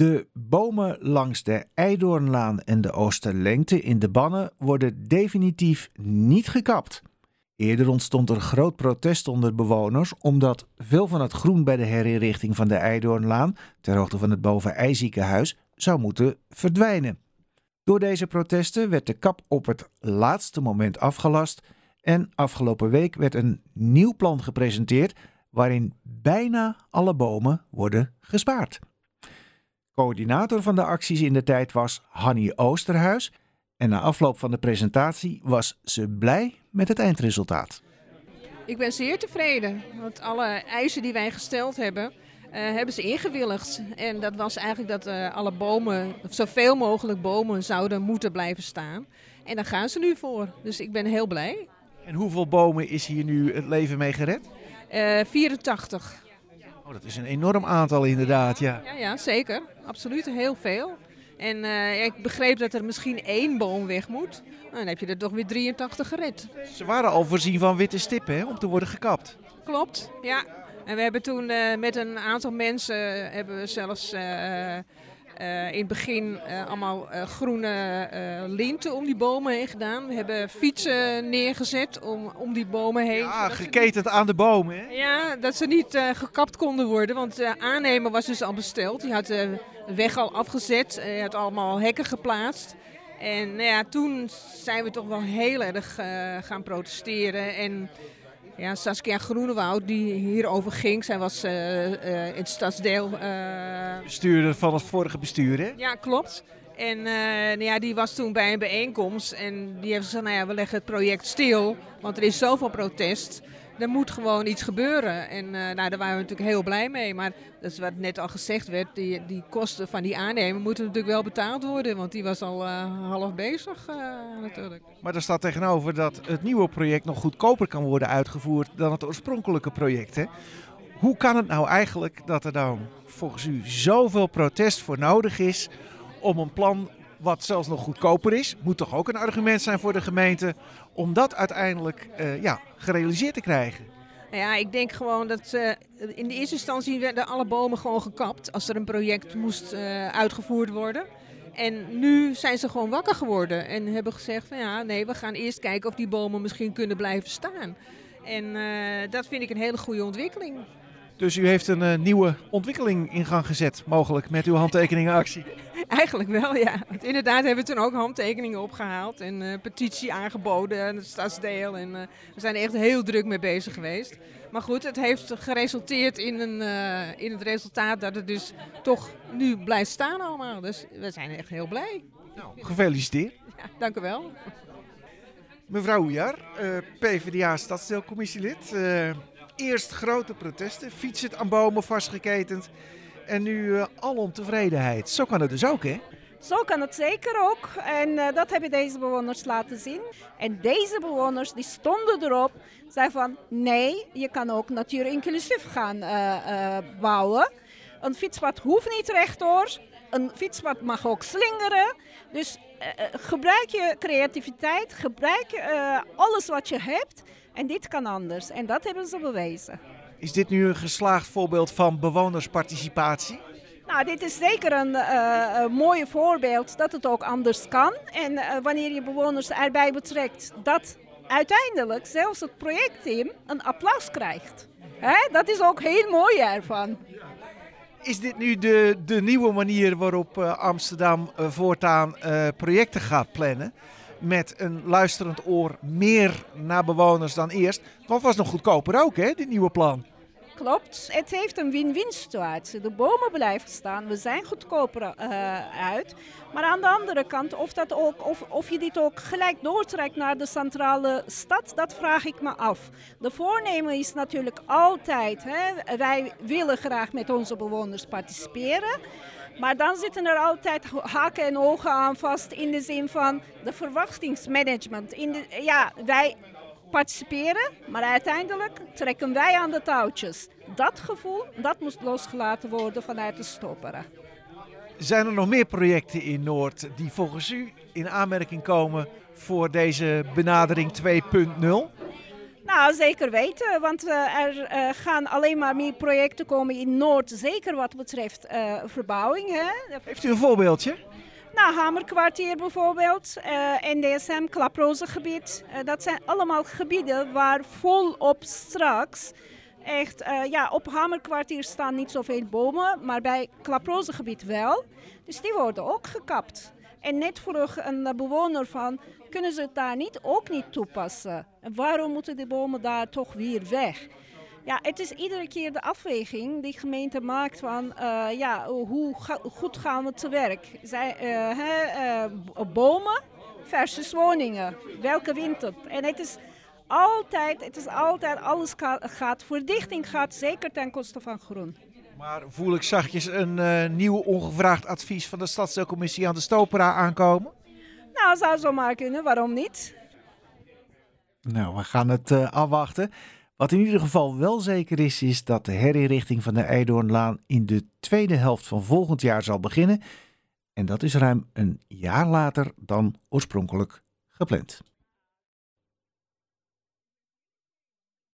De bomen langs de Eidoornlaan en de Oosterlengte in de Bannen worden definitief niet gekapt. Eerder ontstond er groot protest onder bewoners omdat veel van het groen bij de herinrichting van de Eidoornlaan, ter hoogte van het Boven ziekenhuis, zou moeten verdwijnen. Door deze protesten werd de kap op het laatste moment afgelast en afgelopen week werd een nieuw plan gepresenteerd waarin bijna alle bomen worden gespaard. Coördinator van de acties in de tijd was Hanny Oosterhuis en na afloop van de presentatie was ze blij met het eindresultaat. Ik ben zeer tevreden, want alle eisen die wij gesteld hebben, uh, hebben ze ingewilligd. En dat was eigenlijk dat uh, alle bomen, zoveel mogelijk bomen, zouden moeten blijven staan. En daar gaan ze nu voor. Dus ik ben heel blij. En hoeveel bomen is hier nu het leven mee gered? Uh, 84. Oh, dat is een enorm aantal inderdaad, ja. Ja, ja zeker. Absoluut, heel veel. En uh, ik begreep dat er misschien één boom weg moet. Nou, dan heb je er toch weer 83 gered. Ze waren al voorzien van witte stippen hè, om te worden gekapt. Klopt, ja. En we hebben toen uh, met een aantal mensen uh, hebben we zelfs uh, in het begin uh, allemaal uh, groene linten om die bomen heen gedaan. We hebben fietsen neergezet om, om die bomen heen. Ja, geketend aan de bomen. Hè? Ja, dat ze niet gekapt konden worden. Want de aannemer was dus al besteld. Die had de weg al afgezet. Hij had allemaal hekken geplaatst. En nou ja, toen zijn we toch wel heel erg gaan protesteren. En ja, Saskia Groenewoud, die hierover ging. Zij was uh, uh, in het stadsdeel... Uh... Bestuurder van het vorige bestuur, hè? Ja, klopt. En nou ja, die was toen bij een bijeenkomst en die heeft gezegd, nou ja, we leggen het project stil, want er is zoveel protest er moet gewoon iets gebeuren. En uh, nou, daar waren we natuurlijk heel blij mee. Maar dat is wat net al gezegd werd, die, die kosten van die aannemer moeten natuurlijk wel betaald worden. Want die was al uh, half bezig uh, natuurlijk. Maar er staat tegenover dat het nieuwe project nog goedkoper kan worden uitgevoerd dan het oorspronkelijke project. Hè? Hoe kan het nou eigenlijk dat er dan volgens u zoveel protest voor nodig is om een plan wat zelfs nog goedkoper is, moet toch ook een argument zijn voor de gemeente om dat uiteindelijk uh, ja, gerealiseerd te krijgen. Nou ja, ik denk gewoon dat uh, in de eerste instantie werden alle bomen gewoon gekapt als er een project moest uh, uitgevoerd worden. En nu zijn ze gewoon wakker geworden en hebben gezegd van ja, nee, we gaan eerst kijken of die bomen misschien kunnen blijven staan. En dat vind ik een hele goede ontwikkeling. Dus u heeft een uh, nieuwe ontwikkeling in gang gezet, mogelijk, met uw handtekeningenactie. Eigenlijk wel, ja. Want inderdaad hebben we toen ook handtekeningen opgehaald en uh, petitie aangeboden aan het stadsdeel. En uh, we zijn er echt heel druk mee bezig geweest. Maar goed, het heeft geresulteerd in, een, in het resultaat dat het dus toch nu blijft staan allemaal. Dus we zijn echt heel blij. Nou, gefeliciteerd. Ja, dank u wel. Mevrouw Oejar, PvdA stadsdeelcommissielid eerst grote protesten, fietsen aan bomen vastgeketend. En nu uh, alom tevredenheid. Zo kan het dus ook, hè? Zo kan het zeker ook. En uh, dat hebben deze bewoners laten zien. En deze bewoners die stonden erop, zeiden van nee, je kan ook natuurinclusief gaan uh, bouwen. Een fietspad hoeft niet rechtdoor. Een fietspad mag ook slingeren. Dus gebruik je creativiteit, gebruik alles wat je hebt. En dit kan anders. En dat hebben ze bewezen. Is dit nu een geslaagd voorbeeld van bewonersparticipatie? Nou, dit is zeker een, uh, een mooie voorbeeld dat het ook anders kan. En uh, wanneer je bewoners erbij betrekt, dat uiteindelijk zelfs het projectteam een applaus krijgt. Hè? Dat is ook heel mooi ervan. Is dit nu de, de nieuwe manier waarop uh, Amsterdam voortaan projecten gaat plannen? Met een luisterend oor meer naar bewoners dan eerst. Dat was nog goedkoper ook, hè, dit nieuwe plan. Klopt, het heeft een win-win situatie. De bomen blijven staan, we zijn goedkoper uh, uit. Maar aan de andere kant, of, dat ook, of, of je dit ook gelijk doortrekt naar de centrale stad, dat vraag ik me af. De voornemen is natuurlijk altijd, hè, wij willen graag met onze bewoners participeren. Maar dan zitten er altijd haken en ogen aan vast in de zin van de verwachtingsmanagement. In ja, wij participeren, maar uiteindelijk trekken wij aan de touwtjes. Dat gevoel, dat moet losgelaten worden vanuit de stopperen. Zijn er nog meer projecten in Noord die volgens u in aanmerking komen voor deze benadering 2.0? Nou, zeker weten, want uh, er uh, gaan alleen maar meer projecten komen in Noord, zeker wat betreft uh, verbouwing. Hè. Heeft u een voorbeeldje? Nou, Hamerkwartier bijvoorbeeld, NDSM, Klaprozengebied. dat zijn allemaal gebieden waar volop straks echt, ja, op Hamerkwartier staan niet zoveel bomen, maar bij Klaprozengebied wel. Dus die worden ook gekapt. En net vroeg een bewoner van, kunnen ze het daar niet ook niet toepassen? En waarom moeten de bomen daar toch weer weg? Ja, het is iedere keer de afweging die gemeente maakt van uh, ja, hoe goed gaan we te werk? Zij, hè, uh, bomen versus woningen. Welke wint het? En het is altijd, het is altijd alles gaat, verdichting gaat zeker ten koste van groen. Maar voel ik zachtjes een uh, nieuw ongevraagd advies van de stadsdeelcommissie aan de Stopera aankomen? Nou, zou zo maar kunnen. Waarom niet? Nou, we gaan het uh, afwachten. Wat in ieder geval wel zeker is, is dat de herinrichting van de Eidoornlaan in de tweede helft van volgend jaar zal beginnen. En dat is ruim een jaar later dan oorspronkelijk gepland.